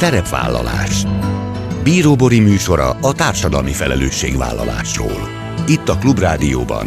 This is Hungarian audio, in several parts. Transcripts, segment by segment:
Szerepvállalás Bíróbori műsora a társadalmi felelősségvállalásról. Itt a Klubrádióban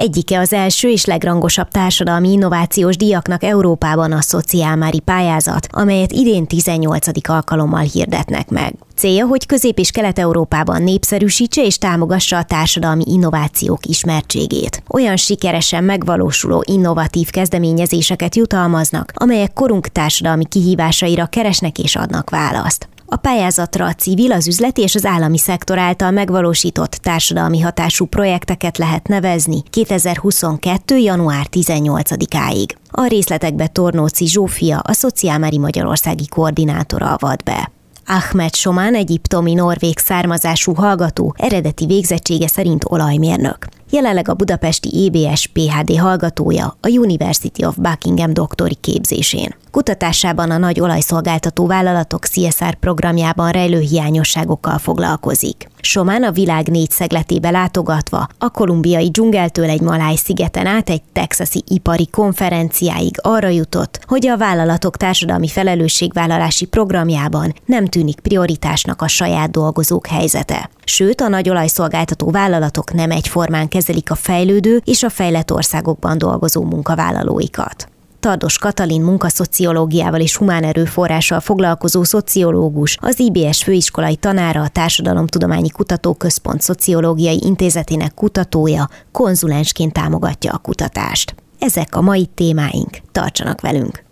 Egyike az első és legrangosabb társadalmi innovációs díjaknak Európában a Szociálmári pályázat, amelyet idén 18. alkalommal hirdetnek meg. Célja, hogy Közép- és Kelet-Európában népszerűsítse és támogassa a társadalmi innovációk ismertségét. Olyan sikeresen megvalósuló innovatív kezdeményezéseket jutalmaznak, amelyek korunk társadalmi kihívásaira keresnek és adnak választ. A pályázatra a civil, az üzleti és az állami szektor által megvalósított társadalmi hatású projekteket lehet nevezni 2022. január 18-áig. A részletekbe Tornóci Zsófia, a Szociálmári Magyarországi koordinátora avat be. Ahmed Somán egyiptomi norvég származású hallgató, eredeti végzettsége szerint olajmérnök. Jelenleg a budapesti EBS PHD hallgatója a University of Buckingham doktori képzésén. Kutatásában a nagy olajszolgáltató vállalatok CSR programjában rejlő hiányosságokkal foglalkozik. Somán a világ négy szegletébe látogatva, a kolumbiai dzsungeltől egy maláj szigeten át egy texasi ipari konferenciáig arra jutott, hogy a vállalatok társadalmi felelősségvállalási programjában nem tűnik prioritásnak a saját dolgozók helyzete. Sőt, a nagy olajszolgáltató vállalatok nem egyformán kezelik a fejlődő és a fejlett országokban dolgozó munkavállalóikat. Tardos Katalin munkaszociológiával és humán erőforrással foglalkozó szociológus, az IBS főiskolai tanára, a Társadalomtudományi Kutatóközpont Szociológiai Intézetének kutatója, konzulensként támogatja a kutatást. Ezek a mai témáink. Tartsanak velünk!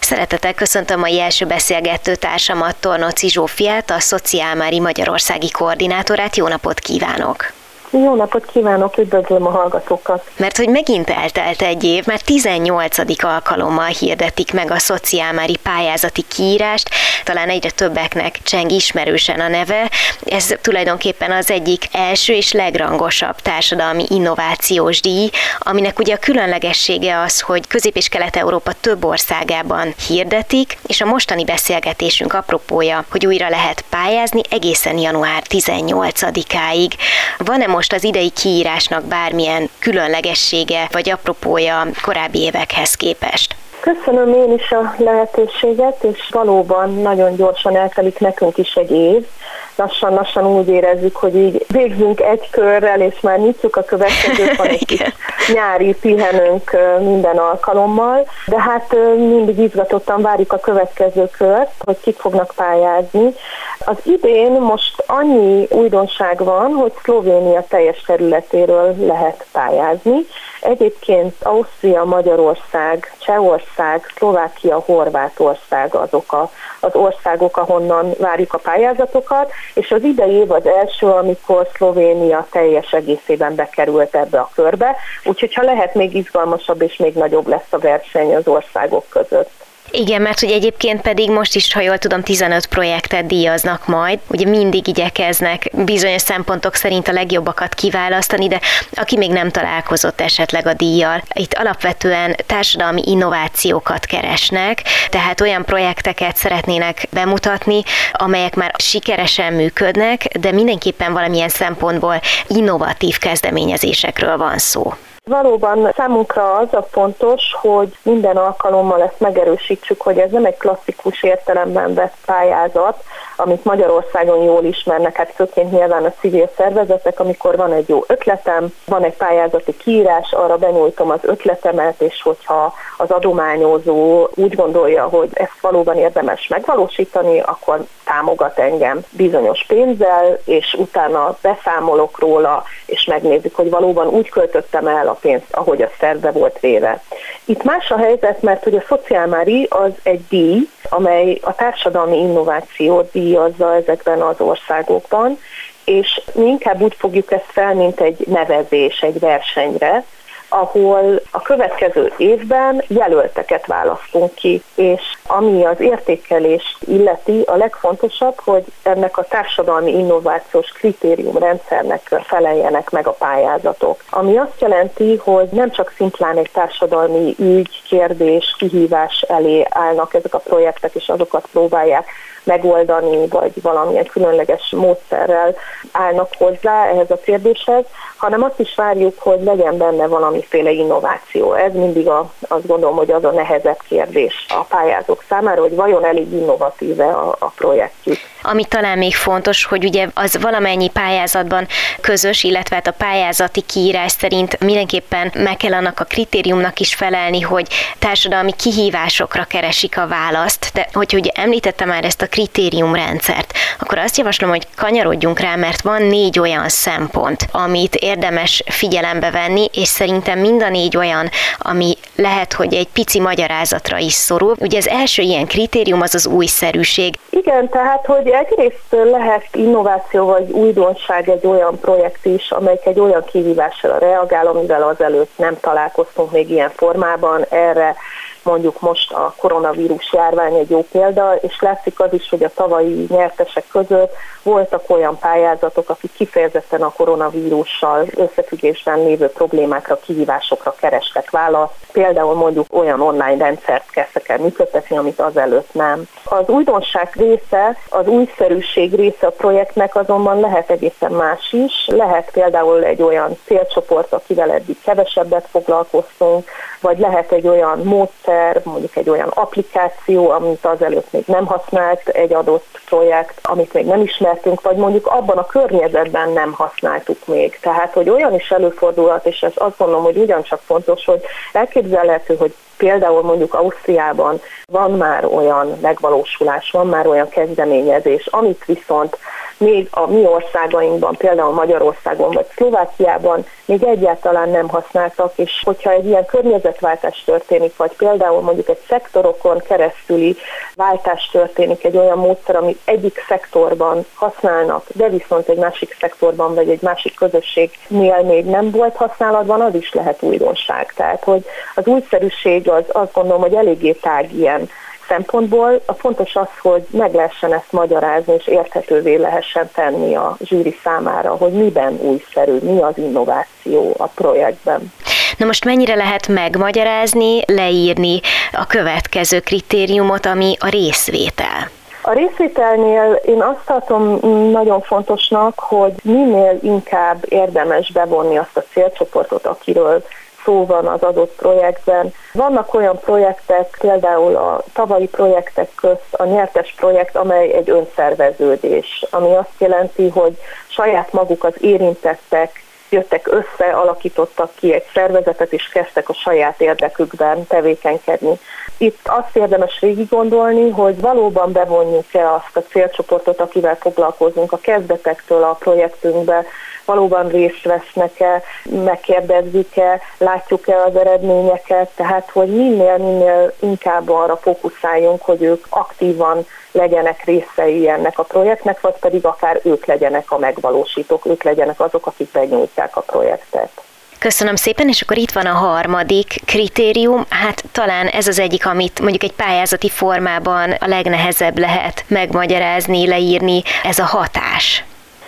Szeretettel köszöntöm a első beszélgető társamat, Tornoci Zsófiát, a Szociálmári Magyarországi koordinátorát. Jó napot kívánok! Jó napot kívánok, üdvözlöm a hallgatókat! Mert hogy megint eltelt egy év, mert 18. alkalommal hirdetik meg a szociálmári pályázati kiírást, talán egyre többeknek cseng ismerősen a neve. Ez tulajdonképpen az egyik első és legrangosabb társadalmi innovációs díj, aminek ugye a különlegessége az, hogy Közép- és Kelet-Európa több országában hirdetik, és a mostani beszélgetésünk apropója, hogy újra lehet pályázni egészen január 18-áig. Van-e most az idei kiírásnak bármilyen különlegessége vagy apropója korábbi évekhez képest? Köszönöm én is a lehetőséget, és valóban nagyon gyorsan eltelik nekünk is egy év. Lassan-lassan úgy érezzük, hogy így végzünk egy körrel, és már nyitjuk a következőt, van egy kis nyári pihenőnk minden alkalommal, de hát mindig izgatottan várjuk a következő kört, hogy kik fognak pályázni. Az idén most annyi újdonság van, hogy Szlovénia teljes területéről lehet pályázni. Egyébként Ausztria, Magyarország, Csehország, Szlovákia, Horvátország azok a, az országok, ahonnan várjuk a pályázatokat, és az idei év az első, amikor Szlovénia teljes egészében bekerült ebbe a körbe, úgyhogy ha lehet, még izgalmasabb és még nagyobb lesz a verseny az országok között. Igen, mert hogy egyébként pedig most is, ha jól tudom, 15 projektet díjaznak majd. Ugye mindig igyekeznek bizonyos szempontok szerint a legjobbakat kiválasztani, de aki még nem találkozott esetleg a díjjal, itt alapvetően társadalmi innovációkat keresnek, tehát olyan projekteket szeretnének bemutatni, amelyek már sikeresen működnek, de mindenképpen valamilyen szempontból innovatív kezdeményezésekről van szó. Valóban számunkra az a fontos, hogy minden alkalommal ezt megerősítsük, hogy ez nem egy klasszikus értelemben vett pályázat, amit Magyarországon jól ismernek, hát főként nyilván a civil szervezetek, amikor van egy jó ötletem, van egy pályázati kiírás, arra benyújtom az ötletemet, és hogyha az adományozó úgy gondolja, hogy ezt valóban érdemes megvalósítani, akkor támogat engem bizonyos pénzzel, és utána beszámolok róla, és megnézzük, hogy valóban úgy költöttem el a pénzt, ahogy a szerve volt véve. Itt más a helyzet, mert hogy a szociálmári az egy díj, amely a társadalmi innovációt díjazza ezekben az országokban, és mi inkább úgy fogjuk ezt fel, mint egy nevezés egy versenyre, ahol a következő évben jelölteket választunk ki, és Ami az értékelést illeti, a legfontosabb, hogy ennek a társadalmi innovációs kritériumrendszernek feleljenek meg a pályázatok. Ami azt jelenti, hogy nem csak szimplán egy társadalmi ügy, kérdés, kihívás elé állnak ezek a projektek, és azokat próbálják megoldani, vagy valamilyen különleges módszerrel állnak hozzá ehhez a kérdéshez, hanem azt is várjuk, hogy legyen benne valamiféle innováció. Ez mindig a, azt gondolom, hogy az a nehezebb kérdés a pályázók számára, hogy vajon elég innovatíve a, a projektjük. Ami talán még fontos, hogy ugye az valamennyi pályázatban közös, illetve hát a pályázati kiírás szerint mindenképpen meg kell annak a kritériumnak is felelni, hogy társadalmi kihívásokra keresik a választ. De hogy ugye említettem már ezt a kritériumrendszert, akkor azt javaslom, hogy kanyarodjunk rá, mert van négy olyan szempont, amit érdemes figyelembe venni, és szerintem mind a négy olyan, ami lehet, hogy egy pici magyarázatra is szorul. Ugye az első ilyen kritérium az az újszerűség. Igen, tehát, hogy egyrészt lehet innováció vagy újdonság egy olyan projekt is, amelyik egy olyan kihívásra reagál, amivel azelőtt nem találkoztunk még ilyen formában. Erre mondjuk most a koronavírus járvány egy jó példa, és látszik az is, hogy a tavalyi nyertesek között voltak olyan pályázatok, akik kifejezetten a koronavírussal összefüggésben lévő problémákra, kihívásokra kerestek választ. Például mondjuk olyan online rendszert kezdtek el működtetni, amit azelőtt nem. Az újdonság része, az újszerűség része a projektnek azonban lehet egészen más is. Lehet például egy olyan célcsoport, akivel eddig kevesebbet foglalkoztunk, vagy lehet egy olyan módszer, mondjuk egy olyan applikáció, amit azelőtt még nem használt egy adott projekt, amit még nem ismertünk, vagy mondjuk abban a környezetben nem használtuk még. Tehát, hogy olyan is előfordulhat, és ez azt gondolom, hogy ugyancsak fontos, hogy elképzelhető, hogy Például mondjuk Ausztriában van már olyan megvalósulás, van már olyan kezdeményezés, amit viszont még a mi országainkban, például Magyarországon vagy Szlovákiában még egyáltalán nem használtak, és hogyha egy ilyen környezetváltás történik, vagy például mondjuk egy szektorokon keresztüli váltás történik, egy olyan módszer, amit egyik szektorban használnak, de viszont egy másik szektorban, vagy egy másik közösségnél még nem volt használatban, az is lehet újdonság. Tehát, hogy az újszerűség az azt gondolom, hogy eléggé tág ilyen szempontból. A fontos az, hogy meg lehessen ezt magyarázni, és érthetővé lehessen tenni a zsűri számára, hogy miben újszerű, mi az innováció a projektben. Na most mennyire lehet megmagyarázni, leírni a következő kritériumot, ami a részvétel? A részvételnél én azt tartom nagyon fontosnak, hogy minél inkább érdemes bevonni azt a célcsoportot, akiről szó van az adott projektben. Vannak olyan projektek, például a tavalyi projektek közt a nyertes projekt, amely egy önszerveződés, ami azt jelenti, hogy saját maguk az érintettek jöttek össze, alakítottak ki egy szervezetet, és kezdtek a saját érdekükben tevékenykedni. Itt azt érdemes végig gondolni, hogy valóban bevonjuk-e azt a célcsoportot, akivel foglalkozunk a kezdetektől a projektünkbe, valóban részt vesznek-e, megkérdezzük-e, látjuk-e az eredményeket, tehát hogy minél-minél inkább arra fókuszáljunk, hogy ők aktívan legyenek részei ennek a projektnek, vagy pedig akár ők legyenek a megvalósítók, ők legyenek azok, akik benyújtják a projektet. Köszönöm szépen, és akkor itt van a harmadik kritérium. Hát talán ez az egyik, amit mondjuk egy pályázati formában a legnehezebb lehet megmagyarázni, leírni, ez a hatás.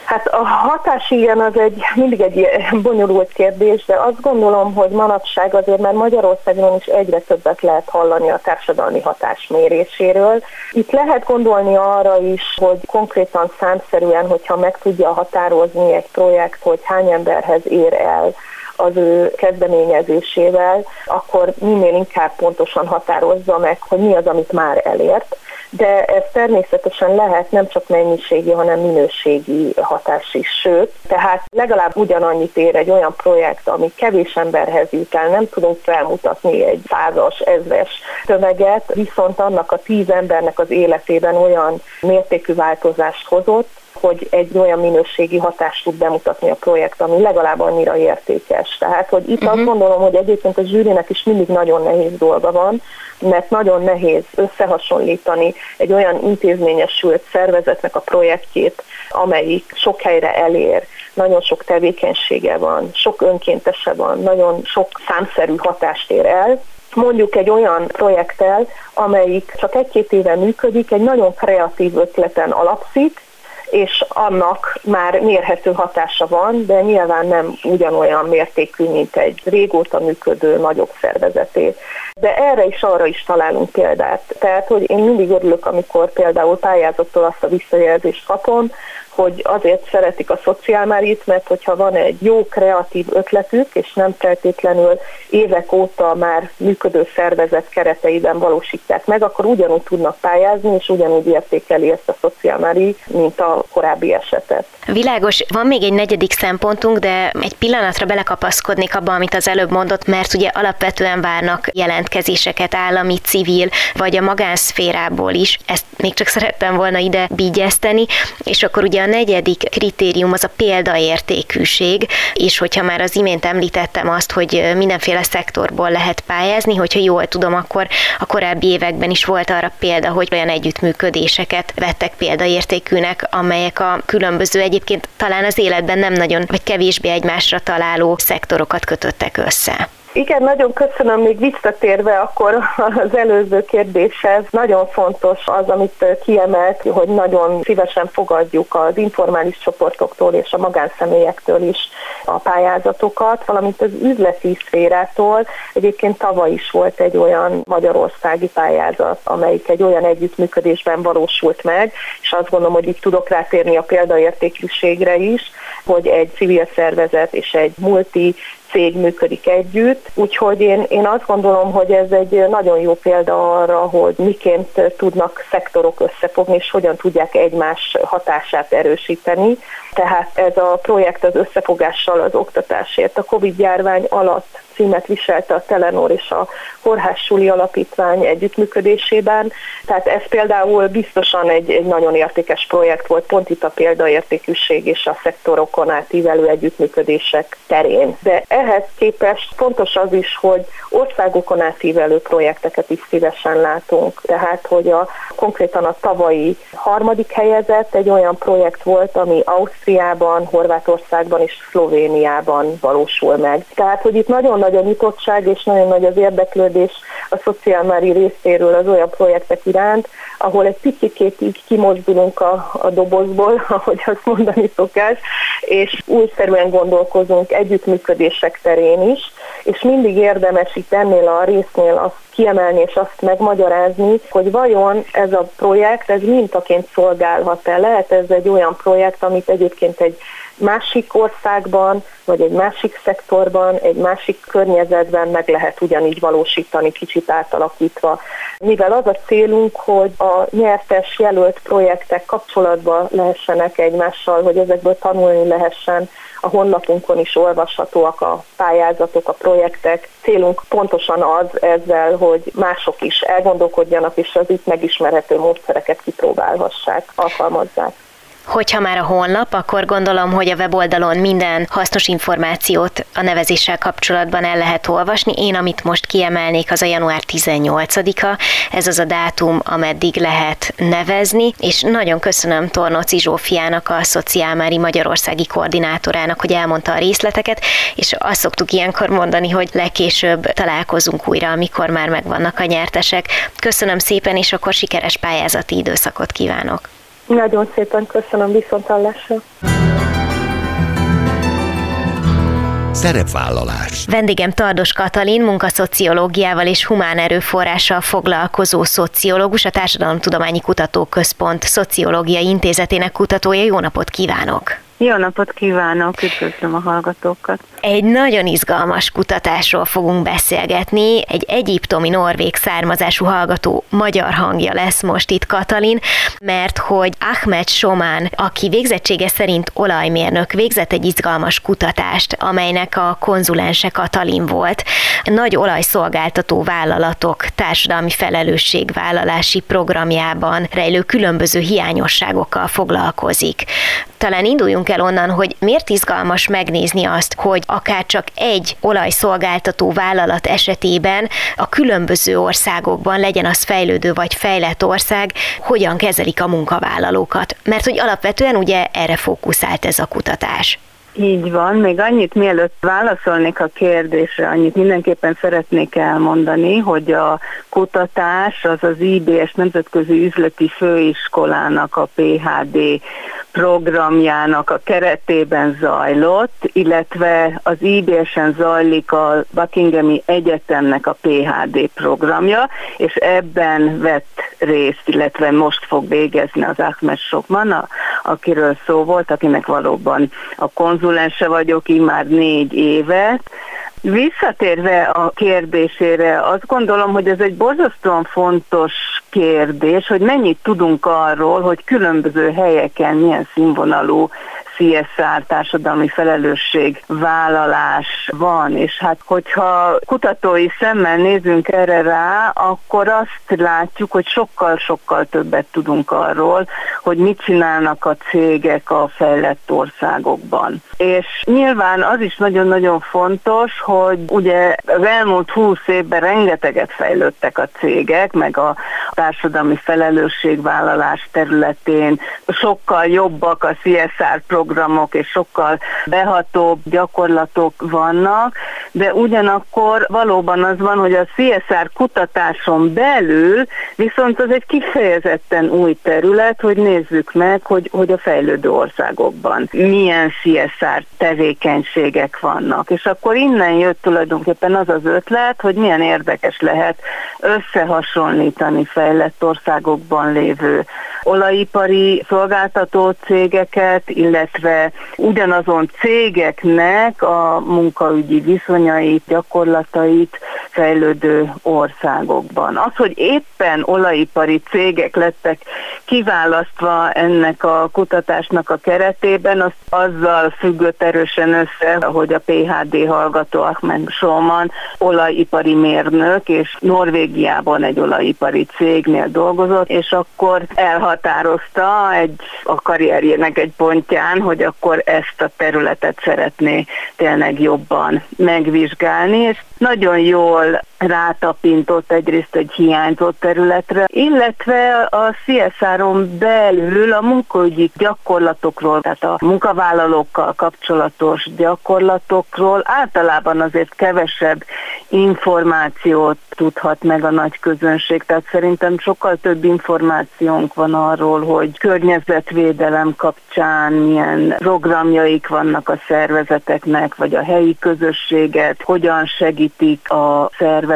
Hát a hatás igen, az egy mindig egy bonyolult kérdés, de azt gondolom, hogy manapság azért már Magyarországon is egyre többet lehet hallani a társadalmi hatás méréséről. Itt lehet gondolni arra is, hogy konkrétan számszerűen, hogyha meg tudja határozni egy projekt, hogy hány emberhez ér el, az ő kezdeményezésével, akkor minél inkább pontosan határozza meg, hogy mi az, amit már elért de ez természetesen lehet nem csak mennyiségi, hanem minőségi hatás is. Sőt, tehát legalább ugyanannyit ér egy olyan projekt, ami kevés emberhez jut el, nem tudunk felmutatni egy százas, ezres tömeget, viszont annak a tíz embernek az életében olyan mértékű változást hozott, hogy egy olyan minőségi hatást tud bemutatni a projekt, ami legalább annyira értékes. Tehát, hogy itt uh-huh. azt gondolom, hogy egyébként a zsűrinek is mindig nagyon nehéz dolga van, mert nagyon nehéz összehasonlítani egy olyan intézményesült szervezetnek a projektjét, amelyik sok helyre elér, nagyon sok tevékenysége van, sok önkéntese van, nagyon sok számszerű hatást ér el, mondjuk egy olyan projekttel, amelyik csak egy-két éve működik, egy nagyon kreatív ötleten alapszik, és annak már mérhető hatása van, de nyilván nem ugyanolyan mértékű, mint egy régóta működő nagyobb szervezeté. De erre is arra is találunk példát. Tehát, hogy én mindig örülök, amikor például pályázattól azt a visszajelzést kapom, hogy azért szeretik a szociálmárit, mert hogyha van egy jó kreatív ötletük, és nem feltétlenül évek óta már működő szervezet kereteiben valósítják meg, akkor ugyanúgy tudnak pályázni, és ugyanúgy értékeli ezt a szociálmári, mint a korábbi esetet. Világos, van még egy negyedik szempontunk, de egy pillanatra belekapaszkodnék abba, amit az előbb mondott, mert ugye alapvetően várnak jelentkezéseket állami, civil, vagy a magánszférából is. Ezt még csak szerettem volna ide bígyeszteni, és akkor ugye a negyedik kritérium az a példaértékűség, és hogyha már az imént említettem azt, hogy mindenféle szektorból lehet pályázni, hogyha jól tudom, akkor a korábbi években is volt arra példa, hogy olyan együttműködéseket vettek példaértékűnek, amelyek a különböző egyébként talán az életben nem nagyon, vagy kevésbé egymásra találó szektorokat kötöttek össze. Igen, nagyon köszönöm. Még visszatérve akkor az előző kérdéshez, nagyon fontos az, amit kiemelt, hogy nagyon szívesen fogadjuk az informális csoportoktól és a magánszemélyektől is a pályázatokat, valamint az üzleti szférától. Egyébként tavaly is volt egy olyan magyarországi pályázat, amelyik egy olyan együttműködésben valósult meg, és azt gondolom, hogy itt tudok rátérni a példaértékűségre is, hogy egy civil szervezet és egy multi cég működik együtt, úgyhogy én, én azt gondolom, hogy ez egy nagyon jó példa arra, hogy miként tudnak szektorok összefogni, és hogyan tudják egymás hatását erősíteni. Tehát ez a projekt az összefogással az oktatásért a COVID-járvány alatt címet viselte a Telenor és a Suli Alapítvány együttműködésében. Tehát ez például biztosan egy, egy nagyon értékes projekt volt, pont itt a példaértékűség és a szektorokon átívelő együttműködések terén. De ehhez képest fontos az is, hogy országokon átívelő projekteket is szívesen látunk. Tehát, hogy a konkrétan a tavalyi harmadik helyezett egy olyan projekt volt, ami Ausztriában, Horvátországban és Szlovéniában valósul meg. Tehát, hogy itt nagyon nagy a nyitottság és nagyon nagy az érdeklődés a szociálmári részéről az olyan projektek iránt, ahol egy picit így kimozdulunk a, a dobozból, ahogy azt mondani szokás, és újszerűen gondolkozunk együttműködések terén is, és mindig érdemes itt ennél a résznél azt kiemelni és azt megmagyarázni, hogy vajon ez a projekt, ez mintaként szolgálhat-e. Lehet ez egy olyan projekt, amit egyébként egy másik országban, vagy egy másik szektorban, egy másik környezetben meg lehet ugyanígy valósítani, kicsit átalakítva. Mivel az a célunk, hogy a nyertes jelölt projektek kapcsolatba lehessenek egymással, hogy ezekből tanulni lehessen, a honlapunkon is olvashatóak a pályázatok, a projektek. Célunk pontosan az ezzel, hogy mások is elgondolkodjanak, és az itt megismerhető módszereket kipróbálhassák, alkalmazzák. Hogyha már a honlap, akkor gondolom, hogy a weboldalon minden hasznos információt a nevezéssel kapcsolatban el lehet olvasni. Én, amit most kiemelnék, az a január 18-a. Ez az a dátum, ameddig lehet nevezni, és nagyon köszönöm Tornóci Zsófiának, a Szociálmári Magyarországi koordinátorának, hogy elmondta a részleteket, és azt szoktuk ilyenkor mondani, hogy legkésőbb találkozunk újra, amikor már megvannak a nyertesek. Köszönöm szépen, és akkor sikeres pályázati időszakot kívánok! Nagyon szépen köszönöm viszontlátásra. Szerepvállalás. Vendégem Tardos Katalin, munkaszociológiával és humán erőforrással foglalkozó szociológus, a Társadalomtudományi Kutatóközpont Szociológiai Intézetének kutatója. Jó napot kívánok! Jó napot kívánok, üdvözlöm a hallgatókat! Egy nagyon izgalmas kutatásról fogunk beszélgetni. Egy egyiptomi norvég származású hallgató magyar hangja lesz most itt Katalin, mert hogy Ahmed Somán, aki végzettsége szerint olajmérnök, végzett egy izgalmas kutatást, amelynek a konzulense Katalin volt. Nagy olajszolgáltató vállalatok társadalmi felelősségvállalási programjában rejlő különböző hiányosságokkal foglalkozik. Talán induljunk el onnan, hogy miért izgalmas megnézni azt, hogy akár csak egy olajszolgáltató vállalat esetében a különböző országokban, legyen az fejlődő vagy fejlett ország, hogyan kezelik a munkavállalókat. Mert hogy alapvetően ugye erre fókuszált ez a kutatás. Így van, még annyit mielőtt válaszolnék a kérdésre, annyit mindenképpen szeretnék elmondani, hogy a kutatás az az IBS Nemzetközi Üzleti Főiskolának a PHD programjának a keretében zajlott, illetve az IBS-en zajlik a Buckinghami Egyetemnek a PHD programja, és ebben vett részt, illetve most fog végezni az Ahmed Sokman, akiről szó volt, akinek valóban a konzulense vagyok így már négy évet, Visszatérve a kérdésére, azt gondolom, hogy ez egy borzasztóan fontos kérdés, hogy mennyit tudunk arról, hogy különböző helyeken milyen színvonalú CSR társadalmi felelősség vállalás van, és hát hogyha kutatói szemmel nézünk erre rá, akkor azt látjuk, hogy sokkal-sokkal többet tudunk arról, hogy mit csinálnak a cégek a fejlett országokban. És nyilván az is nagyon-nagyon fontos, hogy ugye az elmúlt húsz évben rengeteget fejlődtek a cégek, meg a társadalmi felelősségvállalás területén sokkal jobbak a CSR programok, és sokkal behatóbb gyakorlatok vannak, de ugyanakkor valóban az van, hogy a CSR kutatáson belül viszont az egy kifejezetten új terület, hogy nézzük meg, hogy, hogy a fejlődő országokban milyen CSR tevékenységek vannak. És akkor innen jött tulajdonképpen az az ötlet, hogy milyen érdekes lehet összehasonlítani fejlett országokban lévő olajipari szolgáltató cégeket, illetve ugyanazon cégeknek a munkaügyi viszonyait, gyakorlatait fejlődő országokban. Az, hogy éppen olajipari cégek lettek kiválasztva ennek a kutatásnak a keretében, az azzal függött erősen össze, hogy a PHD hallgató Ahmed Soman olajipari mérnök, és Norvégiában egy olajipari cégnél dolgozott, és akkor elhatározta egy a karrierjének egy pontján, hogy akkor ezt a területet szeretné tényleg jobban megvizsgálni, és nagyon jól rátapintott egyrészt egy hiányzott területre, illetve a CSR-on belül a munkaügyi gyakorlatokról, tehát a munkavállalókkal kapcsolatos gyakorlatokról általában azért kevesebb információt tudhat meg a nagy közönség, tehát szerintem sokkal több információnk van arról, hogy környezetvédelem kapcsán milyen programjaik vannak a szervezeteknek, vagy a helyi közösséget, hogyan segítik a szervezetek.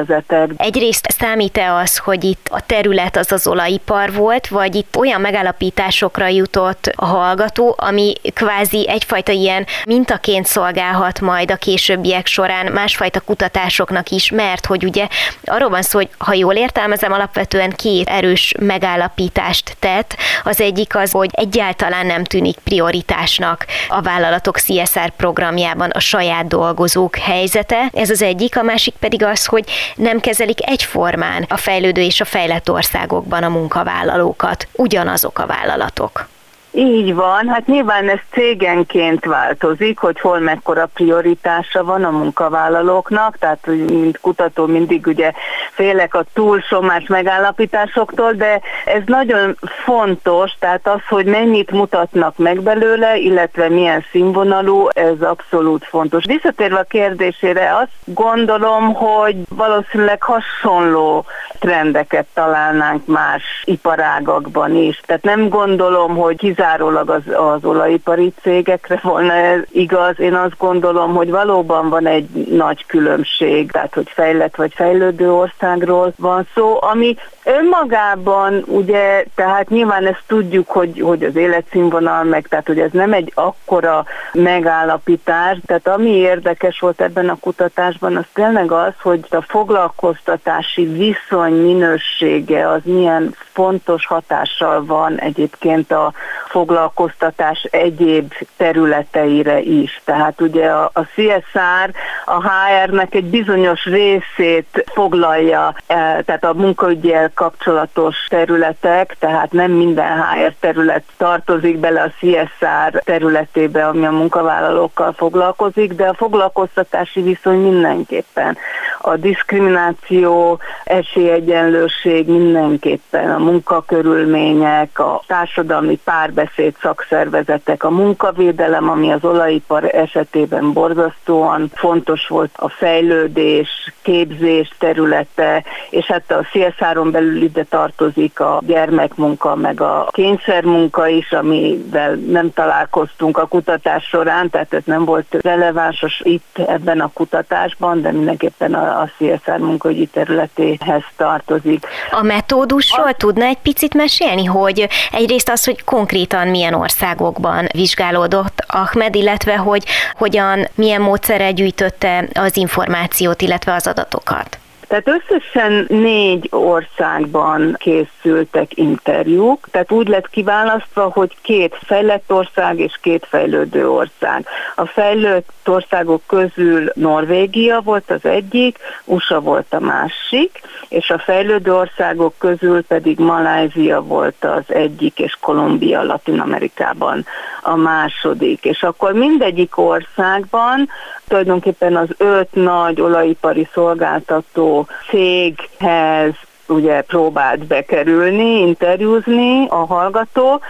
Egyrészt számít-e az, hogy itt a terület az az olajipar volt, vagy itt olyan megállapításokra jutott a hallgató, ami kvázi egyfajta ilyen mintaként szolgálhat majd a későbbiek során másfajta kutatásoknak is, mert hogy ugye arról van szó, hogy ha jól értelmezem, alapvetően két erős megállapítást tett. Az egyik az, hogy egyáltalán nem tűnik prioritásnak a vállalatok CSR programjában a saját dolgozók helyzete. Ez az egyik, a másik pedig az, hogy nem kezelik egyformán a fejlődő és a fejlett országokban a munkavállalókat, ugyanazok a vállalatok. Így van, hát nyilván ez cégenként változik, hogy hol mekkora prioritása van a munkavállalóknak, tehát mint kutató mindig ugye félek a túlsomás megállapításoktól, de ez nagyon fontos, tehát az, hogy mennyit mutatnak meg belőle, illetve milyen színvonalú, ez abszolút fontos. Visszatérve a kérdésére, azt gondolom, hogy valószínűleg hasonló trendeket találnánk más iparágakban is. Tehát nem gondolom, hogy kizárólag az, az olajipari cégekre volna ez igaz. Én azt gondolom, hogy valóban van egy nagy különbség, tehát hogy fejlett vagy fejlődő országról van szó, ami Önmagában ugye, tehát nyilván ezt tudjuk, hogy, hogy az életszínvonal meg, tehát hogy ez nem egy akkora megállapítás, tehát ami érdekes volt ebben a kutatásban, az tényleg az, hogy a foglalkoztatási viszony minősége az milyen fontos hatással van egyébként a foglalkoztatás egyéb területeire is. Tehát ugye a, a CSR a HR-nek egy bizonyos részét foglalja, tehát a munkaügyel kapcsolatos területek, tehát nem minden HR terület tartozik bele a CSR területébe, ami a munkavállalókkal foglalkozik, de a foglalkoztatási viszony mindenképpen. A diszkrimináció, esélyegyenlőség mindenképpen a munkakörülmények, a társadalmi párbeszéd szakszervezetek, a munkavédelem, ami az olajipar esetében borzasztóan fontos volt, a fejlődés, képzés területe, és hát a CSR-on belül ide tartozik a gyermekmunka, meg a kényszermunka is, amivel nem találkoztunk a kutatás során, tehát ez nem volt relevánsos itt ebben a kutatásban, de mindenképpen a, a CSR munkaügyi területéhez tartozik. A metódusról a... tudna egy picit mesélni, hogy egyrészt az, hogy konkrétan milyen országokban vizsgálódott Ahmed, illetve hogy hogyan, milyen módszerrel gyűjtötte az információt, illetve az adatokat? Tehát összesen négy országban készültek interjúk, tehát úgy lett kiválasztva, hogy két fejlett ország és két fejlődő ország. A fejlett országok közül Norvégia volt az egyik, USA volt a másik, és a fejlődő országok közül pedig Malázia volt az egyik, és Kolumbia Latin Amerikában a második. És akkor mindegyik országban tulajdonképpen az öt nagy olajipari szolgáltató céghez ugye próbált bekerülni, interjúzni a hallgató,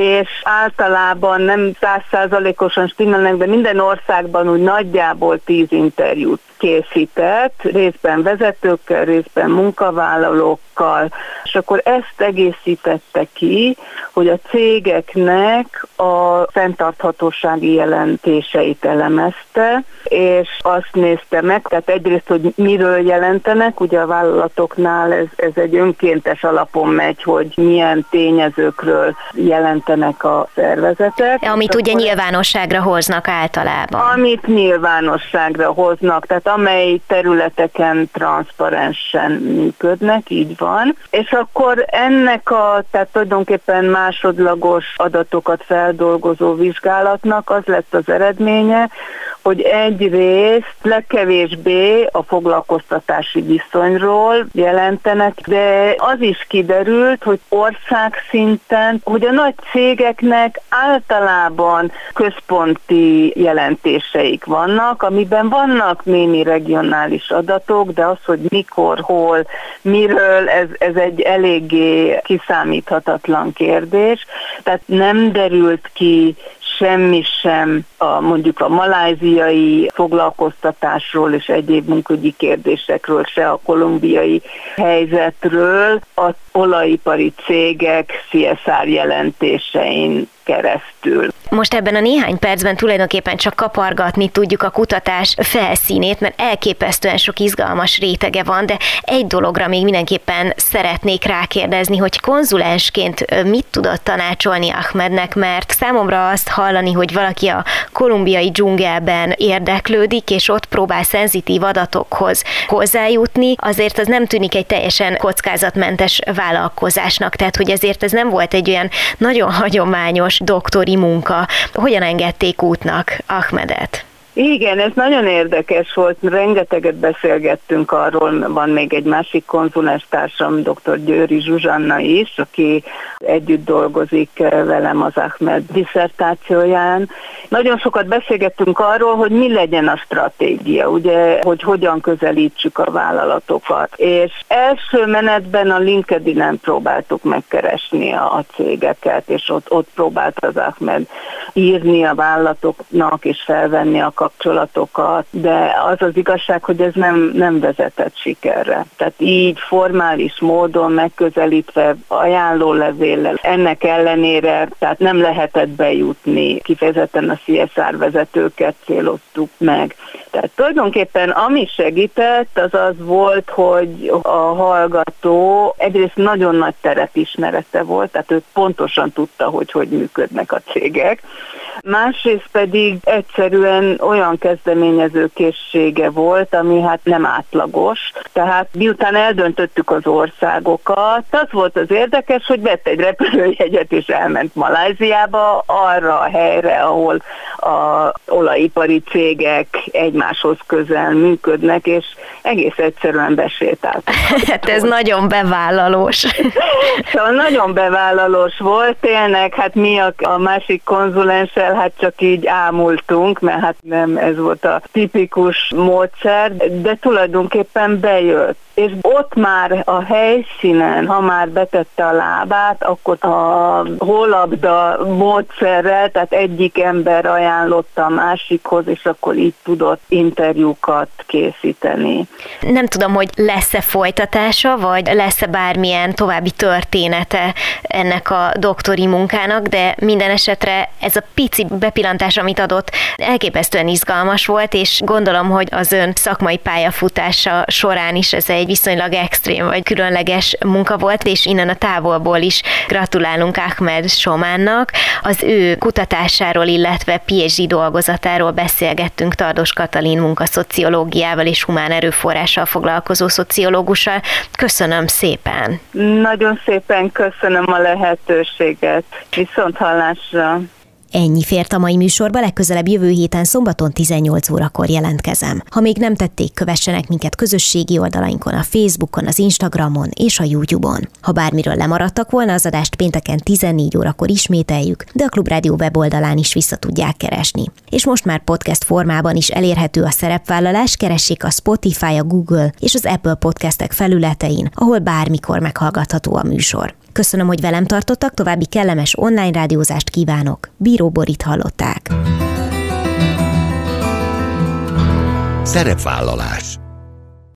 és általában nem százszázalékosan stimmelnek, de minden országban úgy nagyjából tíz interjút készített, részben vezetőkkel, részben munkavállalókkal, és akkor ezt egészítette ki, hogy a cégeknek a fenntarthatósági jelentéseit elemezte, és azt nézte meg, tehát egyrészt, hogy miről jelentenek, ugye a vállalatoknál ez, ez egy önkéntes alapon megy, hogy milyen tényezőkről jelentenek a szervezetek. Amit ugye nyilvánosságra hoznak általában. Amit nyilvánosságra hoznak, tehát amely területeken transzparensen működnek, így van. És akkor ennek a, tehát tulajdonképpen másodlagos adatokat feldolgozó vizsgálatnak az lett az eredménye, hogy egyrészt legkevésbé a foglalkoztatási viszonyról jelentenek, de az is kiderült, hogy ország szinten, hogy a nagy cégeknek általában központi jelentéseik vannak, amiben vannak némi regionális adatok, de az, hogy mikor, hol, miről, ez, ez egy eléggé kiszámíthatatlan kérdés. Tehát nem derült ki semmi sem a, mondjuk a maláziai foglalkoztatásról és egyéb munkügyi kérdésekről, se a kolumbiai helyzetről, az olajipari cégek CSR jelentésein keresztül. Most ebben a néhány percben tulajdonképpen csak kapargatni tudjuk a kutatás felszínét, mert elképesztően sok izgalmas rétege van, de egy dologra még mindenképpen szeretnék rákérdezni, hogy konzulensként mit tudott tanácsolni Ahmednek, mert számomra azt hallani, hogy valaki a kolumbiai dzsungelben érdeklődik, és ott próbál szenzitív adatokhoz hozzájutni, azért az nem tűnik egy teljesen kockázatmentes vállalkozásnak, tehát hogy ezért ez nem volt egy olyan nagyon hagyományos doktori munka. Hogyan engedték útnak Ahmedet? Igen, ez nagyon érdekes volt, rengeteget beszélgettünk arról, van még egy másik konzulens társam, dr. Győri Zsuzsanna is, aki együtt dolgozik velem az Ahmed diszertációján. Nagyon sokat beszélgettünk arról, hogy mi legyen a stratégia, ugye, hogy hogyan közelítsük a vállalatokat. És első menetben a LinkedIn-en próbáltuk megkeresni a cégeket, és ott, ott próbált az Ahmed írni a vállalatoknak, és felvenni a kapcsolatokat, de az az igazság, hogy ez nem, nem vezetett sikerre. Tehát így formális módon megközelítve ajánlólevéllel, ennek ellenére, tehát nem lehetett bejutni, kifejezetten a CSR vezetőket céloztuk meg. Tehát tulajdonképpen ami segített, az az volt, hogy a hallgató egyrészt nagyon nagy terepismerete volt, tehát ő pontosan tudta, hogy hogy működnek a cégek, másrészt pedig egyszerűen olyan kezdeményező készsége volt, ami hát nem átlagos. Tehát miután eldöntöttük az országokat, az volt az érdekes, hogy vett egy repülőjegyet és elment Maláziába, arra a helyre, ahol a olajipari cégek egymáshoz közel működnek, és egész egyszerűen besétáltak. Hát ez nagyon bevállalós. Szóval nagyon bevállalós volt, tényleg, hát mi a, a másik konzulenssel hát csak így ámultunk, mert hát nem ez volt a tipikus módszer, de tulajdonképpen bejött és ott már a helyszínen, ha már betette a lábát, akkor a holabda módszerrel, tehát egyik ember ajánlotta a másikhoz, és akkor így tudott interjúkat készíteni. Nem tudom, hogy lesz-e folytatása, vagy lesz-e bármilyen további története ennek a doktori munkának, de minden esetre ez a pici bepillantás, amit adott, elképesztően izgalmas volt, és gondolom, hogy az ön szakmai pályafutása során is ez egy viszonylag extrém vagy különleges munka volt, és innen a távolból is gratulálunk Ahmed Sománnak. Az ő kutatásáról, illetve PhD dolgozatáról beszélgettünk Tardos Katalin munkaszociológiával és humán erőforrással foglalkozó szociológussal. Köszönöm szépen! Nagyon szépen köszönöm a lehetőséget. Viszont hallásra! Ennyi fért a mai műsorba, legközelebb jövő héten szombaton 18 órakor jelentkezem. Ha még nem tették, kövessenek minket közösségi oldalainkon, a Facebookon, az Instagramon és a YouTube-on. Ha bármiről lemaradtak volna, az adást pénteken 14 órakor ismételjük, de a Klubrádió weboldalán is vissza tudják keresni. És most már podcast formában is elérhető a szerepvállalás, keressék a Spotify, a Google és az Apple podcastek felületein, ahol bármikor meghallgatható a műsor. Köszönöm, hogy velem tartottak, további kellemes online rádiózást kívánok. Bíró Borit hallották. Szerepvállalás